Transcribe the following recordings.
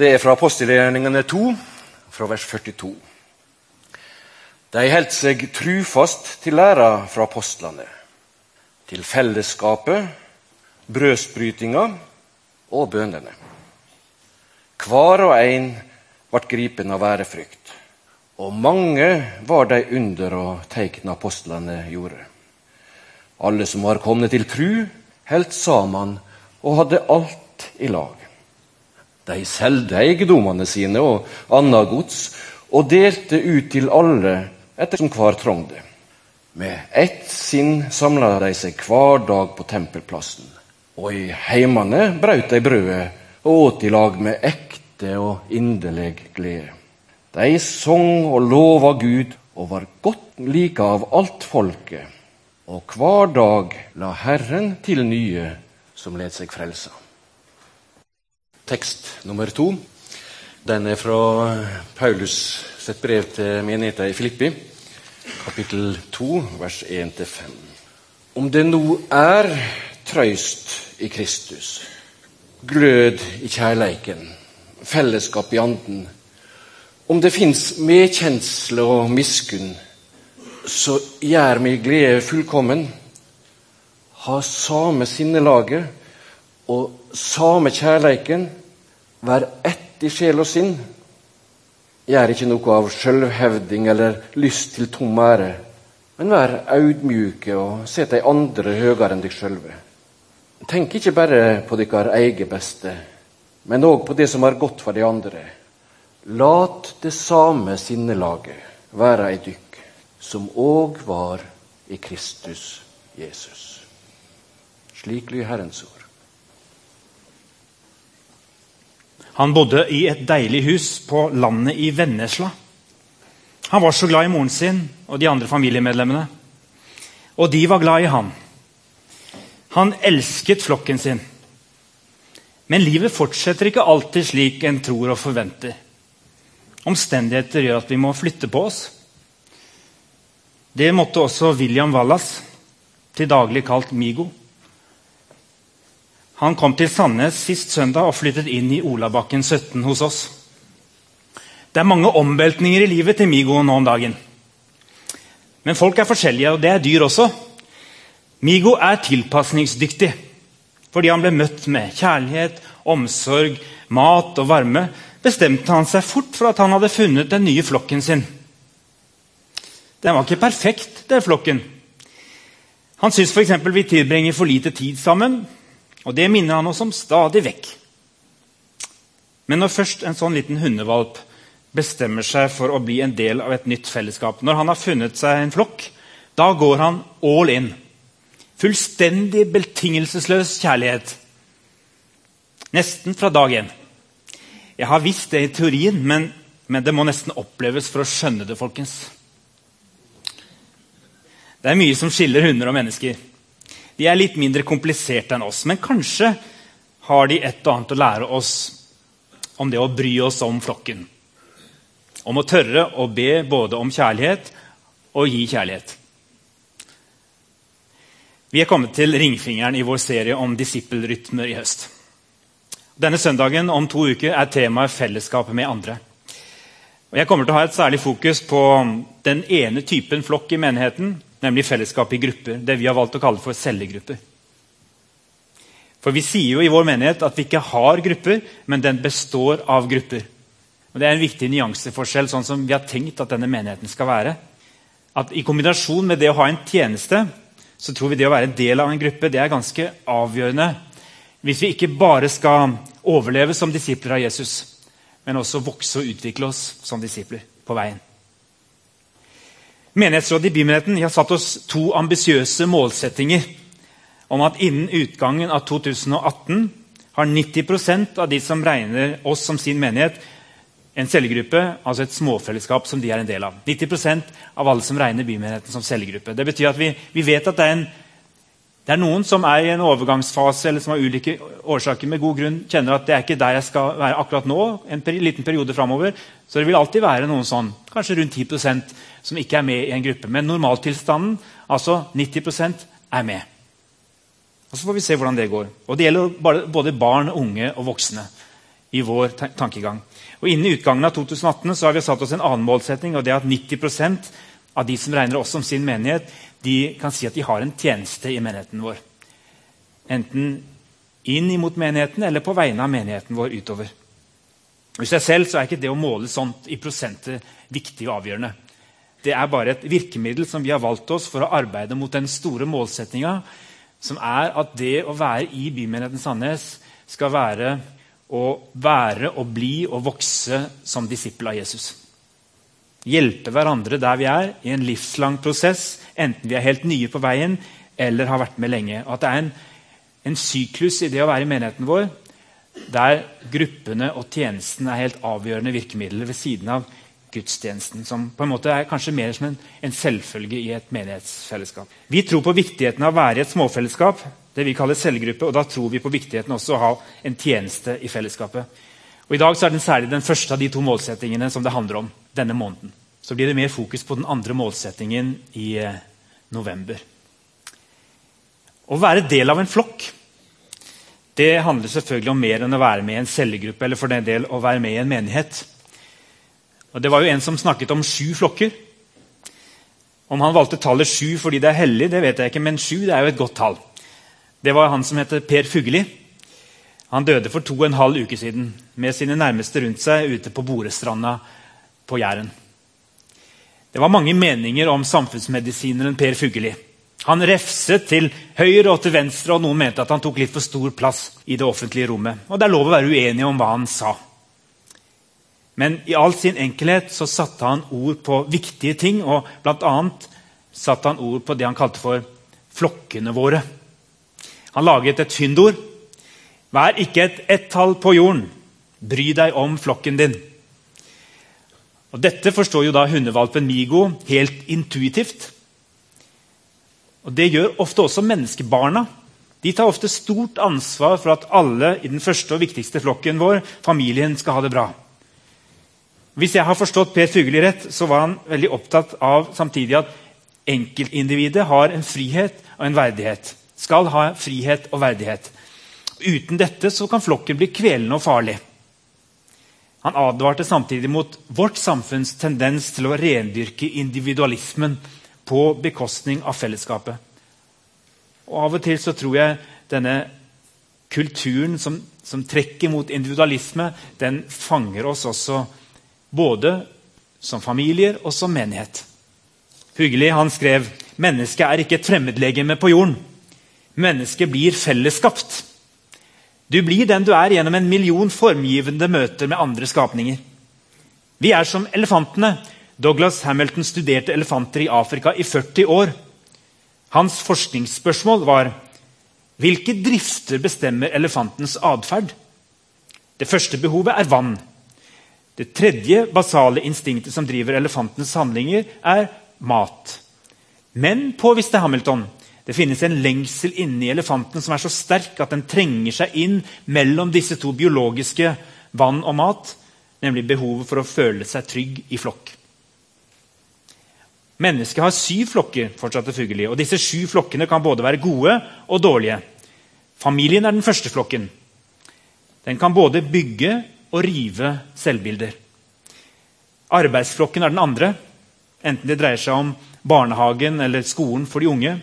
Det er fra apostelgjerningene 2, fra vers 42. De holdt seg trufast til læra fra apostlene, til fellesskapet, brødsbrytinga og bøndene. Hver og en ble gripen av ærefrykt, og mange var de under og tegn apostlene gjorde. Alle som var kommet til tru, holdt sammen og hadde alt i lag. De solgte eiendommene sine og annet gods og delte ut til alle ettersom hver trengte. Med ett sinn samla de seg hver dag på tempelplassen. Og i heimene brøt de brødet og åt i lag med ekte og inderlig glede. De sang og lova Gud og var godt like av alt folket. Og hver dag la Herren til nye som let seg frelsa tekst nummer to. Den er fra Paulus sitt brev til menigheten i Filippi, kapittel 2, vers 1-5. Om det nå er trøyst i Kristus, glød i kjærleiken, fellesskap i anden, om det fins medkjensle og miskunn, så gjør mi glede fullkommen. Ha same sinnelaget og same kjærleiken Vær ett i sjel og sinn. Gjør ikke noe av sjølvhevding eller lyst til tom ære, men vær audmjuke og set de andre høyere enn deg sjølve. Tenk ikke bare på deres eget beste, men òg på det som er godt for de andre. Lat det samme sinnelaget være ei dykk, som òg var i Kristus Jesus. Slik lyder Herrens ord. Han bodde i et deilig hus på landet i Vennesla. Han var så glad i moren sin og de andre familiemedlemmene. Og de var glad i han. Han elsket flokken sin. Men livet fortsetter ikke alltid slik en tror og forventer. Omstendigheter gjør at vi må flytte på oss. Det måtte også William Wallas, til daglig kalt Migo. Han kom til Sandnes sist søndag og flyttet inn i Olabakken 17 hos oss. Det er mange omveltninger i livet til Migo nå om dagen. Men folk er forskjellige, og det er dyr også. Migo er tilpasningsdyktig fordi han ble møtt med kjærlighet, omsorg, mat og varme. Bestemte han seg fort for at han hadde funnet den nye flokken sin. Den var ikke perfekt, den flokken. Han syns f.eks. vi tilbringer for lite tid sammen. Og det minner han oss om stadig vekk. Men når først en sånn liten hundevalp bestemmer seg for å bli en del av et nytt fellesskap, når han har funnet seg en flokk, da går han all in. Fullstendig betingelsesløs kjærlighet. Nesten fra dag én. Jeg har visst det i teorien, men, men det må nesten oppleves for å skjønne det, folkens. Det er mye som skiller hunder og mennesker. De er litt mindre kompliserte enn oss, men kanskje har de et og annet å lære oss om det å bry oss om flokken. Om å tørre å be både om kjærlighet og gi kjærlighet. Vi er kommet til ringfingeren i vår serie om disippelrytmer i høst. Denne søndagen om to uker er temaet fellesskapet med andre. Og jeg kommer til å ha et særlig fokus på den ene typen flokk i menigheten nemlig fellesskap i grupper. Det vi har valgt å kalle for cellegrupper. For Vi sier jo i vår menighet at vi ikke har grupper, men den består av grupper. Og Det er en viktig nyanseforskjell, sånn som vi har tenkt at denne menigheten skal være. At I kombinasjon med det å ha en tjeneste så tror vi det å være en del av en gruppe det er ganske avgjørende hvis vi ikke bare skal overleve som disipler av Jesus, men også vokse og utvikle oss som disipler på veien. Menighetsrådet i Bymenigheten har satt oss to ambisiøse målsettinger om at innen utgangen av 2018 har 90% av de som regner oss som sin menighet, en cellegruppe, altså et småfellesskap som de er en del av. 90% av alle som regner bymenigheten som cellegruppe. Det betyr at vi, vi vet at det er, en, det er, noen som er i en overgangsfase eller som av ulike årsaker med god grunn kjenner at det er ikke der jeg skal være akkurat nå. en peri liten periode fremover. Så det vil alltid være noen sånn, kanskje rundt 10 som ikke er med i en gruppe. Men normaltilstanden, altså 90% er med. Og Så får vi se hvordan det går. Og Det gjelder både barn, unge og voksne. i vår tankegang. Og Innen utgangen av 2018 så har vi satt oss en annen målsetting, og det er at 90% av de som regner oss som sin menighet, de kan si at de har en tjeneste i menigheten vår. Enten inn imot menigheten eller på vegne av menigheten vår utover. I seg selv så er ikke det å måle sånt i prosenter viktig og avgjørende. Det er bare et virkemiddel som vi har valgt oss for å arbeide mot den store målsettinga, som er at det å være i bymenigheten Sandnes skal være å være og bli og vokse som disippel av Jesus. Hjelpe hverandre der vi er, i en livslang prosess, enten vi er helt nye på veien eller har vært med lenge. At det er en, en syklus i det å være i menigheten vår der gruppene og tjenesten er helt avgjørende virkemidler ved siden av gudstjenesten, som på en måte er kanskje mer som en, en selvfølge i et menighetsfellesskap. Vi tror på viktigheten av å være i et småfellesskap, det vi kaller cellegruppe, og da tror vi på viktigheten også å ha en tjeneste i fellesskapet. Og I dag så er den særlig den første av de to målsettingene som det handler om denne måneden. Så blir det mer fokus på den andre målsettingen i eh, november. Å være del av en flokk det handler selvfølgelig om mer enn å være med i en cellegruppe eller for den del å være med i en menighet. Og Det var jo en som snakket om sju flokker. Om han valgte tallet sju fordi det er hellig, det vet jeg ikke, men sju er jo et godt tall. Det var han som heter Per Fugelli. Han døde for to og en halv uke siden med sine nærmeste rundt seg ute på Borestranda på Jæren. Det var mange meninger om samfunnsmedisineren Per Fugelli. Han refset til høyre og til venstre, og noen mente at han tok litt for stor plass i det offentlige rommet. Og det er lov å være uenig om hva han sa. Men i all sin enkelhet så satte han ord på viktige ting, og bl.a. satte han ord på det han kalte for flokkene våre. Han laget et fyndord. Vær ikke et ett-tall på jorden. Bry deg om flokken din. Og Dette forstår jo da hundevalpen Migo helt intuitivt. Og Det gjør ofte også menneskebarna. De tar ofte stort ansvar for at alle i den første og viktigste flokken vår, familien, skal ha det bra. Hvis jeg har forstått Per Fugelli rett, så var han veldig opptatt av samtidig at enkeltindividet har en frihet og en verdighet. Skal ha frihet og verdighet. Uten dette så kan flokken bli kvelende og farlig. Han advarte samtidig mot vårt samfunns tendens til å rendyrke individualismen på bekostning av fellesskapet. Og Av og til så tror jeg denne kulturen som, som trekker mot individualisme, den fanger oss også både som familier og som menighet. Hyggelig, han skrev mennesket er ikke et fremmedlegeme på jorden. Mennesket blir fellesskapt. Du blir den du er gjennom en million formgivende møter med andre skapninger. Vi er som elefantene. Douglas Hamilton studerte elefanter i Afrika i 40 år. Hans forskningsspørsmål var hvilke drifter bestemmer elefantens atferd. Det første behovet er vann. Det tredje basale instinktet som driver elefantens handlinger, er mat. Men, påviste Hamilton, det finnes en lengsel inni elefanten som er så sterk at den trenger seg inn mellom disse to biologiske vann og mat, nemlig behovet for å føle seg trygg i flokk. Mennesket har syv flokker, fortsatte Fugelli, og disse sju flokkene kan både være gode og dårlige. Familien er den første flokken. Den kan både bygge å rive selvbilder. Arbeidsflokken er den andre, enten det dreier seg om barnehagen eller skolen for de unge,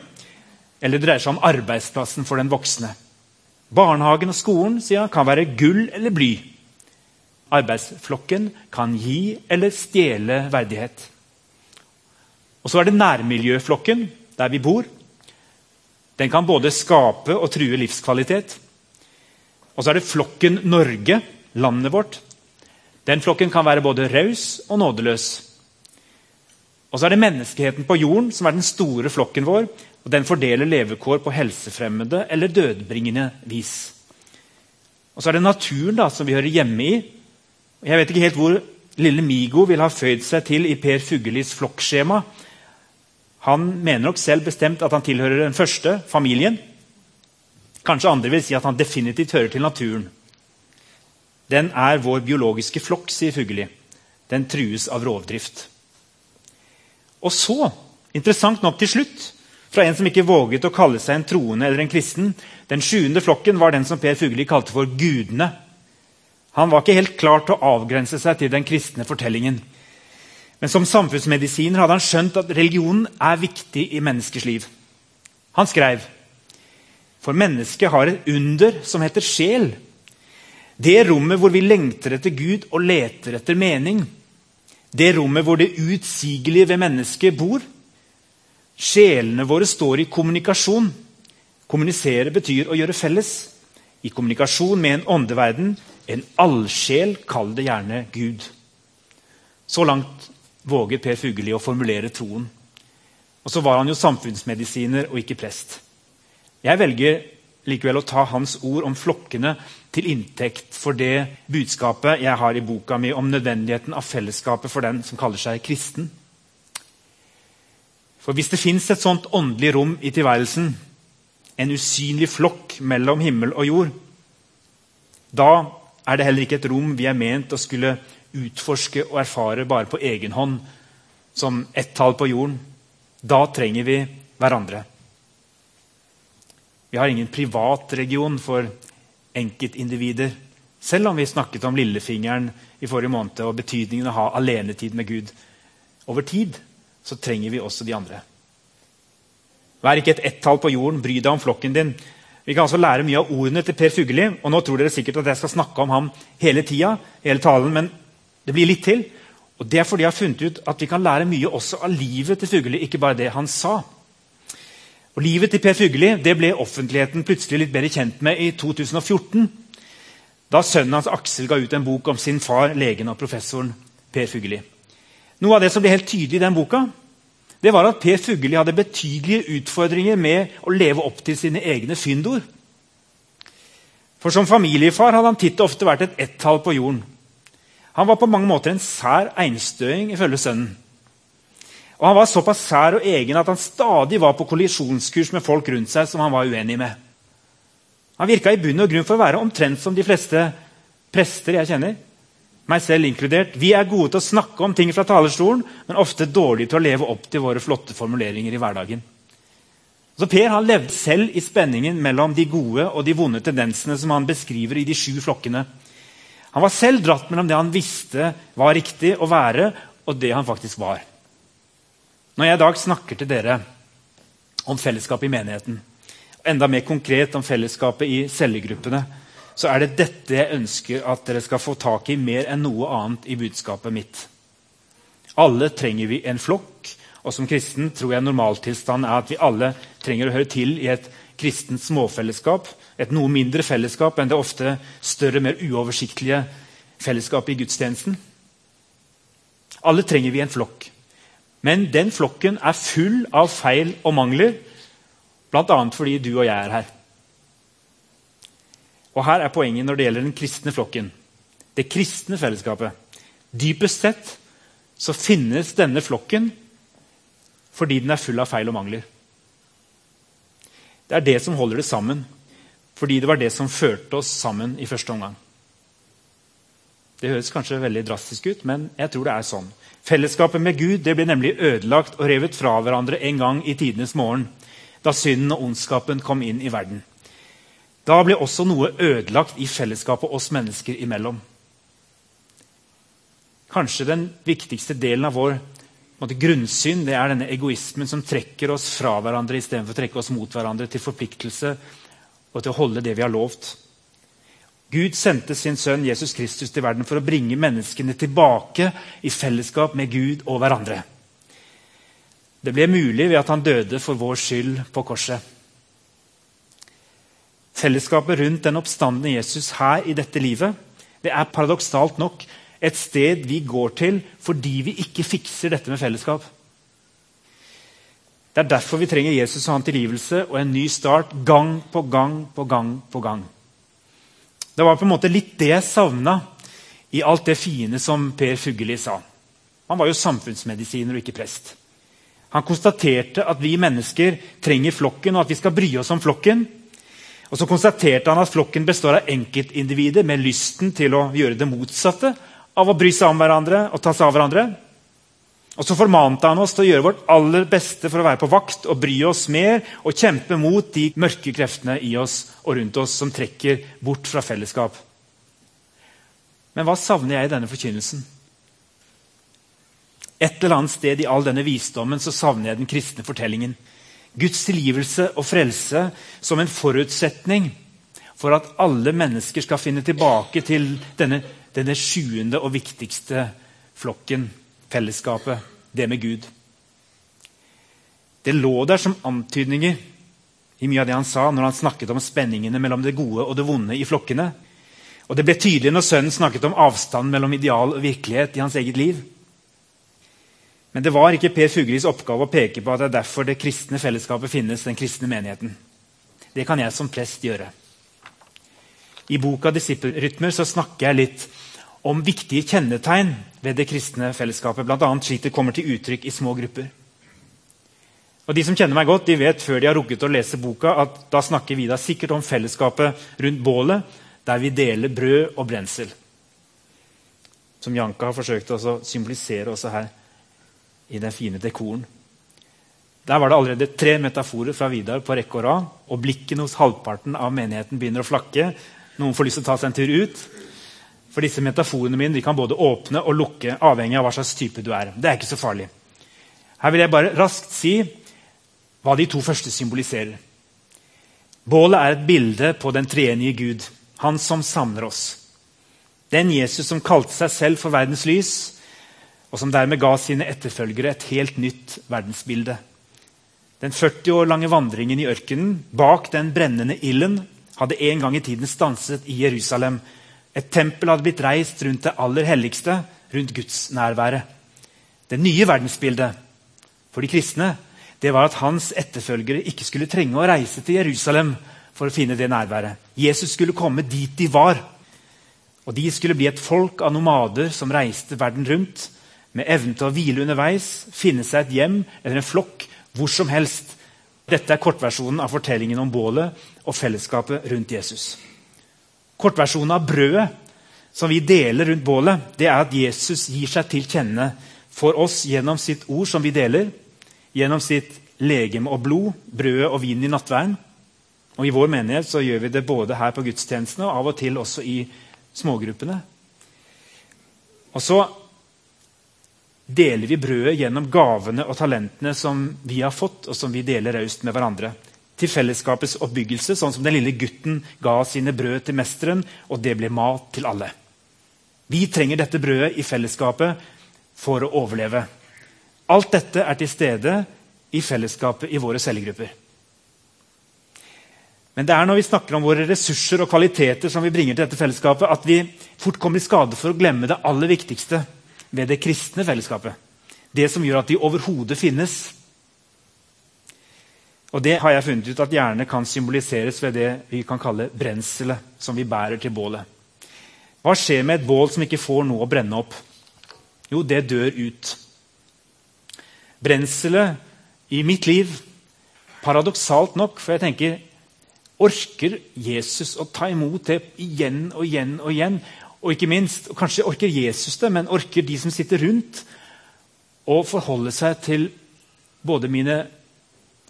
eller det dreier seg om arbeidsplassen for den voksne. Barnehagen og skolen han, kan være gull eller bly. Arbeidsflokken kan gi eller stjele verdighet. Og Så er det nærmiljøflokken, der vi bor. Den kan både skape og true livskvalitet. Og så er det flokken Norge, landet vårt. Den flokken kan være både raus og nådeløs. Og så er det menneskeheten på jorden som er den store flokken vår. og Den fordeler levekår på helsefremmede eller dødbringende vis. Og så er det naturen da, som vi hører hjemme i. Jeg vet ikke helt hvor lille Migo vil ha føyd seg til i Per Fugellis flokkskjema. Han mener nok selv bestemt at han tilhører den første, familien. Kanskje andre vil si at han definitivt hører til naturen. Den er vår biologiske flokk, sier Fugelli. Den trues av rovdrift. Og så, interessant nok til slutt, fra en som ikke våget å kalle seg en troende eller en kristen Den sjuende flokken var den som Per Fugelli kalte for gudene. Han var ikke helt klar til å avgrense seg til den kristne fortellingen. Men som samfunnsmedisiner hadde han skjønt at religionen er viktig i menneskers liv. Han skrev for mennesket har et under som heter sjel. Det rommet hvor vi lengter etter Gud og leter etter mening. Det rommet hvor det utsigelige ved mennesket bor. Sjelene våre står i kommunikasjon. Kommunisere betyr å gjøre felles. I kommunikasjon med en åndeverden, en allsjel, kall det gjerne Gud. Så langt våget Per Fugelli å formulere troen. Og så var han jo samfunnsmedisiner og ikke prest. Jeg velger likevel å ta hans ord om flokkene til inntekt for det budskapet jeg har i boka mi om nødvendigheten av fellesskapet for den som kaller seg kristen. For hvis det fins et sånt åndelig rom i tilværelsen, en usynlig flokk mellom himmel og jord, da er det heller ikke et rom vi er ment å skulle utforske og erfare bare på egen hånd, som ett tall på jorden. Da trenger vi hverandre. Vi har ingen privatregion for enkeltindivider. Selv om vi snakket om lillefingeren i forrige måned og betydningen av å ha alenetid med Gud. Over tid så trenger vi også de andre. Vær ikke et ett-tall på jorden, bry deg om flokken din. Vi kan altså lære mye av ordene til Per Fugelli. og nå tror dere sikkert at jeg skal snakke om ham hele tida, hele talen, men det blir litt til. Og Det er fordi jeg har funnet ut at vi kan lære mye også av livet til Fugelli, ikke bare det han sa. Og Livet til Per Fugelli det ble offentligheten plutselig litt bedre kjent med i 2014. Da sønnen hans Aksel ga ut en bok om sin far, legen og professoren Per Fugelli. Noe av det som ble helt tydelig i den boka, det var at Per Fugelli hadde betydelige utfordringer med å leve opp til sine egne fyndord. For som familiefar hadde han titt og ofte vært et ett-tall på jorden. Han var på mange måter en sær einstøing, ifølge sønnen. Og Han var såpass sær og egen at han stadig var på kollisjonskurs med folk rundt seg som han var uenig med. Han virka i bunn og grunn for å være omtrent som de fleste prester jeg kjenner. Meg selv inkludert. Vi er gode til å snakke om ting fra talerstolen, men ofte dårlige til å leve opp til våre flotte formuleringer i hverdagen. Så Per han levde selv i spenningen mellom de gode og de vonde tendensene som han beskriver i de sju flokkene. Han var selv dratt mellom det han visste var riktig å være, og det han faktisk var. Når jeg i dag snakker til dere om fellesskapet i menigheten, enda mer konkret om fellesskapet i cellegruppene, så er det dette jeg ønsker at dere skal få tak i mer enn noe annet i budskapet mitt. Alle trenger vi en flokk, og som kristen tror jeg normaltilstanden er at vi alle trenger å høre til i et kristent småfellesskap. Et noe mindre fellesskap enn det ofte større, mer uoversiktlige fellesskapet i gudstjenesten. Alle trenger vi en flokk. Men den flokken er full av feil og mangler, bl.a. fordi du og jeg er her. Og Her er poenget når det gjelder den kristne flokken. Det kristne fellesskapet. Dypest sett så finnes denne flokken fordi den er full av feil og mangler. Det er det som holder det sammen, fordi det var det som førte oss sammen i første omgang. Det høres kanskje veldig drastisk ut, men jeg tror det er sånn. Fellesskapet med Gud det ble nemlig ødelagt og revet fra hverandre en gang i tidenes morgen, da synden og ondskapen kom inn i verden. Da ble også noe ødelagt i fellesskapet oss mennesker imellom. Kanskje den viktigste delen av vår måte, grunnsyn det er denne egoismen som trekker oss fra hverandre istedenfor å trekke oss mot hverandre til forpliktelse og til å holde det vi har lovt. Gud sendte sin sønn Jesus Kristus til verden for å bringe menneskene tilbake i fellesskap med Gud og hverandre. Det ble mulig ved at han døde for vår skyld på korset. Fellesskapet rundt den oppstandende Jesus her i dette livet det er paradoksalt nok et sted vi går til fordi vi ikke fikser dette med fellesskap. Det er derfor vi trenger Jesus og han tilgivelse og en ny start gang på gang på gang på gang. Det var på en måte litt det jeg savna i alt det fine som Per Fugelli sa. Han var jo samfunnsmedisiner og ikke prest. Han konstaterte at vi mennesker trenger flokken, og at vi skal bry oss om flokken. Og så konstaterte han at flokken består av enkeltindivider med lysten til å gjøre det motsatte av å bry seg om hverandre og ta seg av hverandre. Og så formante han oss til å gjøre vårt aller beste for å være på vakt og bry oss mer og kjempe mot de mørke kreftene i oss og rundt oss som trekker bort fra fellesskap. Men hva savner jeg i denne forkynnelsen? Et eller annet sted i all denne visdommen så savner jeg den kristne fortellingen. Guds tilgivelse og frelse som en forutsetning for at alle mennesker skal finne tilbake til denne, denne sjuende og viktigste flokken, fellesskapet, det med Gud. Det lå der som antydninger i mye av det han sa når han snakket om spenningene mellom det gode og det vonde i flokkene. Og Det ble tydelig når sønnen snakket om avstanden mellom ideal og virkelighet i hans eget liv. Men det var ikke Per Fuglis oppgave å peke på at det er derfor det kristne fellesskapet finnes. den kristne menigheten. Det kan jeg som prest gjøre. I boka 'Disippelrytmer' snakker jeg litt om viktige kjennetegn ved det kristne fellesskapet. Bl.a. slik det kommer til uttrykk i små grupper. Og De som kjenner meg godt, de vet før de har rukket å lese boka, at da snakker vi da sikkert om fellesskapet rundt bålet, der vi deler brød og brensel. Som Janka har forsøkt å symbolisere også her i den fine dekoren. Der var det allerede tre metaforer fra Vidar på rekke og rad. Og blikkene hos halvparten av menigheten begynner å flakke. Noen får lyst til å ta seg en tur ut. For disse metaforene mine kan både åpne og lukke, avhengig av hva slags type du er. Det er ikke så farlig. Her vil jeg bare raskt si hva de to første symboliserer. Bålet er et bilde på den treenige Gud, han som samler oss. Den Jesus som kalte seg selv for verdens lys, og som dermed ga sine etterfølgere et helt nytt verdensbilde. Den 40 år lange vandringen i ørkenen bak den brennende ilden hadde en gang i tiden stanset i Jerusalem. Et tempel hadde blitt reist rundt det aller helligste, rundt gudsnærværet. Det nye verdensbildet for de kristne det var at hans etterfølgere ikke skulle trenge å reise til Jerusalem for å finne det nærværet. Jesus skulle komme dit de var. Og De skulle bli et folk av nomader som reiste verden rundt med evnen til å hvile underveis, finne seg et hjem eller en flokk hvor som helst. Dette er kortversjonen av fortellingen om bålet og fellesskapet rundt Jesus. Kortversjonen av brødet som vi deler rundt bålet, det er at Jesus gir seg til kjenne for oss gjennom sitt ord som vi deler, gjennom sitt legeme og blod, brødet og vinen i nattverden. Og I vår menighet så gjør vi det både her på gudstjenestene og av og til også i smågruppene. Og så deler vi brødet gjennom gavene og talentene som vi har fått, og som vi deler raust med hverandre. Til fellesskapets oppbyggelse, sånn som den lille gutten ga sine brød til mesteren, og det ble mat til alle. Vi trenger dette brødet i fellesskapet for å overleve. Alt dette er til stede i fellesskapet i våre cellegrupper. Men det er når vi snakker om våre ressurser og kvaliteter som vi bringer til dette fellesskapet, at vi fort kommer i skade for å glemme det aller viktigste, ved det kristne fellesskapet. Det som gjør at de overhodet finnes. Og Det har jeg funnet ut at gjerne kan symboliseres ved det vi kan kalle brenselet som vi bærer til bålet. Hva skjer med et bål som ikke får noe å brenne opp? Jo, det dør ut. Brenselet i mitt liv, paradoksalt nok, for jeg tenker Orker Jesus å ta imot det igjen og igjen og igjen? Og ikke minst, kanskje orker Jesus det, men orker de som sitter rundt, å forholde seg til både mine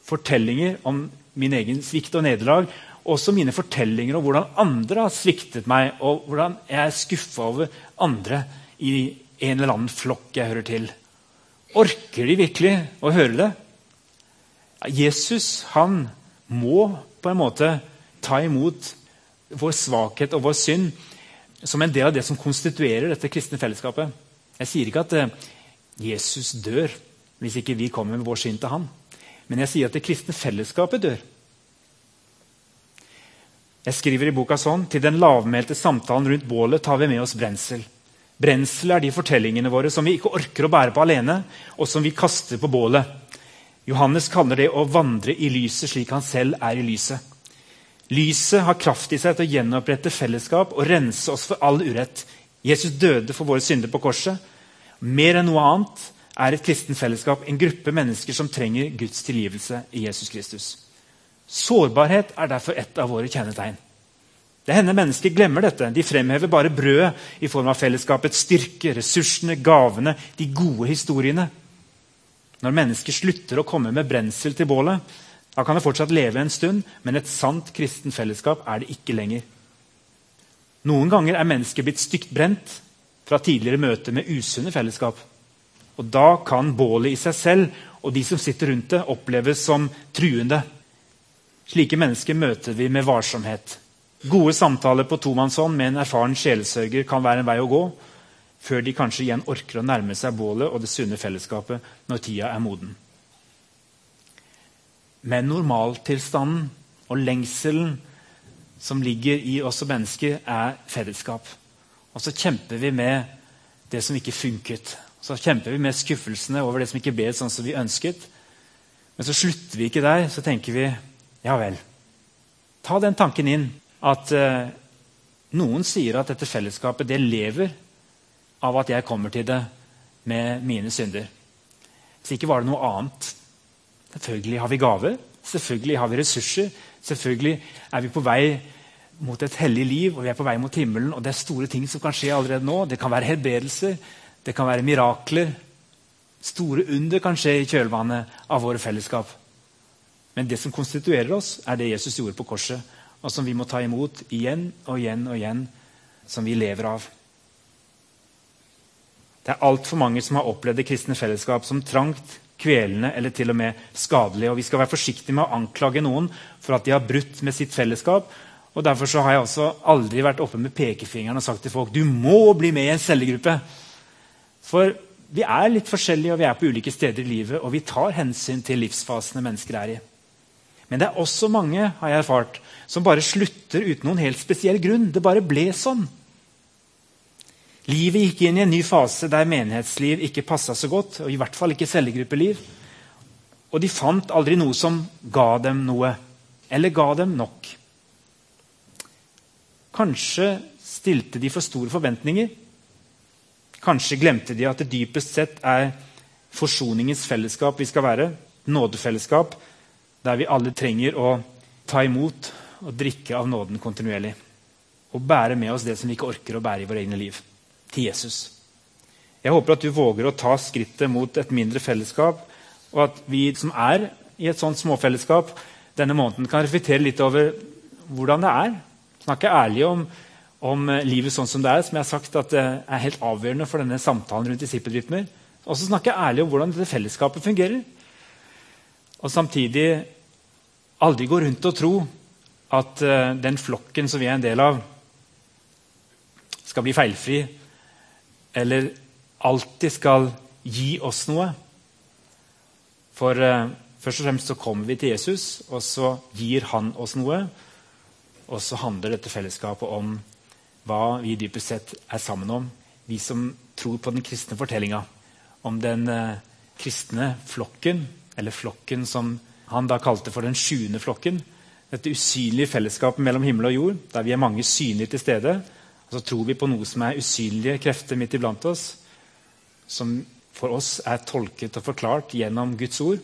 fortellinger om min egen svikt og nederlag, også mine fortellinger om hvordan andre har sviktet meg, og hvordan jeg er skuffa over andre i en eller annen flokk jeg hører til. Orker de virkelig å høre det? Jesus han må på en måte ta imot vår svakhet og vår synd som en del av det som konstituerer dette kristne fellesskapet. Jeg sier ikke at eh, Jesus dør hvis ikke vi kommer med vår synd til ham. Men jeg sier at det kristne fellesskapet dør. Jeg skriver i boka sånn Til den lavmælte samtalen rundt bålet tar vi med oss brensel. Brensel er de fortellingene våre som vi ikke orker å bære på alene, og som vi kaster på bålet. Johannes kaller det å vandre i lyset slik han selv er i lyset. Lyset har kraft i seg til å gjenopprette fellesskap og rense oss for all urett. Jesus døde for våre synder på korset. Mer enn noe annet er et kristen fellesskap en gruppe mennesker som trenger Guds tilgivelse i Jesus Kristus. Sårbarhet er derfor et av våre kjennetegn. Det hender mennesker glemmer dette. De fremhever bare brødet i form av fellesskapets styrke, ressursene, gavene, de gode historiene. Når mennesker slutter å komme med brensel til bålet, da kan det fortsatt leve en stund, men et sant kristen fellesskap er det ikke lenger. Noen ganger er mennesker blitt stygt brent, fra tidligere møter med usunne fellesskap. Og Da kan bålet i seg selv og de som sitter rundt det, oppleves som truende. Slike mennesker møter vi med varsomhet. Gode samtaler på tomannshånd med en erfaren sjelesørger kan være en vei å gå, før de kanskje igjen orker å nærme seg bålet og det sunne fellesskapet når tida er moden. Men normaltilstanden og lengselen som ligger i oss som mennesker, er fellesskap. Og så kjemper vi med det som ikke funket. Så kjemper vi med skuffelsene over det som ikke ble sånn som vi ønsket. Men så slutter vi ikke der. Så tenker vi ja vel. Ta den tanken inn at eh, noen sier at dette fellesskapet det lever av at jeg kommer til det med mine synder. Hvis ikke var det noe annet. Selvfølgelig har vi gaver, selvfølgelig har vi ressurser. Selvfølgelig er vi på vei mot et hellig liv og vi er på vei mot himmelen. og Det er store ting som kan skje allerede nå. Det kan være helbredelser, det kan være mirakler. Store under kan skje i kjølvannet av våre fellesskap. Men det som konstituerer oss, er det Jesus gjorde på korset, og som vi må ta imot igjen og igjen og igjen, som vi lever av. Det er altfor mange som har opplevd det kristne fellesskap som trangt, kvelende eller til og med skadelig. Og Vi skal være forsiktige med å anklage noen for at de har brutt med sitt fellesskap. Og Derfor har jeg også aldri vært oppe med pekefingeren og sagt til folk du må bli med i en cellegruppe. For vi er litt forskjellige, og vi er på ulike steder i livet, og vi tar hensyn til livsfasene mennesker er i. Men det er også mange har jeg erfart, som bare slutter uten noen helt spesiell grunn. Det bare ble sånn. Livet gikk inn i en ny fase der menighetsliv ikke passa så godt. og i hvert fall ikke cellegruppeliv. Og de fant aldri noe som ga dem noe, eller ga dem nok. Kanskje stilte de for store forventninger. Kanskje glemte de at det dypest sett er forsoningens fellesskap vi skal være. Nådefellesskap der vi alle trenger å ta imot og drikke av nåden kontinuerlig. Og bære med oss det som vi ikke orker å bære i våre egne liv. Til Jesus. Jeg håper at du våger å ta skrittet mot et mindre fellesskap, og at vi som er i et sånt småfellesskap, denne måneden kan reflektere litt over hvordan det er. Snakke ærlig om, om livet sånn som det er, som jeg har sagt at er helt avgjørende for denne samtalen rundt disippelrytmer. Og så snakke ærlig om hvordan dette fellesskapet fungerer. Og samtidig aldri gå rundt og tro at uh, den flokken som vi er en del av, skal bli feilfri eller alltid skal gi oss noe. For eh, først og fremst så kommer vi til Jesus, og så gir han oss noe. Og så handler dette fellesskapet om hva vi dypest sett er sammen om. Vi som tror på den kristne fortellinga. Om den uh, kristne flokken, eller flokken som han da kalte for den sjuende flokken. Dette usynlige fellesskapet mellom himmel og jord, der vi er mange synlige til stede. Og så tror vi på noe som er usynlige krefter midt iblant oss, som for oss er tolket og forklart gjennom Guds ord.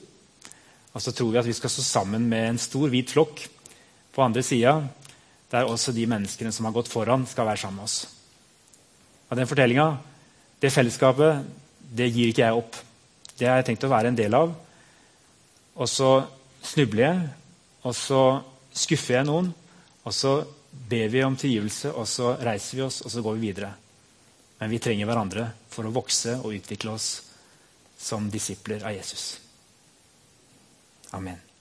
Og så tror vi at vi skal stå sammen med en stor, hvit flokk på andre sida, der også de menneskene som har gått foran, skal være sammen med oss. Og Den fortellinga, det fellesskapet, det gir ikke jeg opp. Det har jeg tenkt å være en del av. Og så snubler jeg, og så skuffer jeg noen. Og så ber vi om tilgivelse, og så reiser vi oss, og så går vi videre. Men vi trenger hverandre for å vokse og utvikle oss som disipler av Jesus. Amen.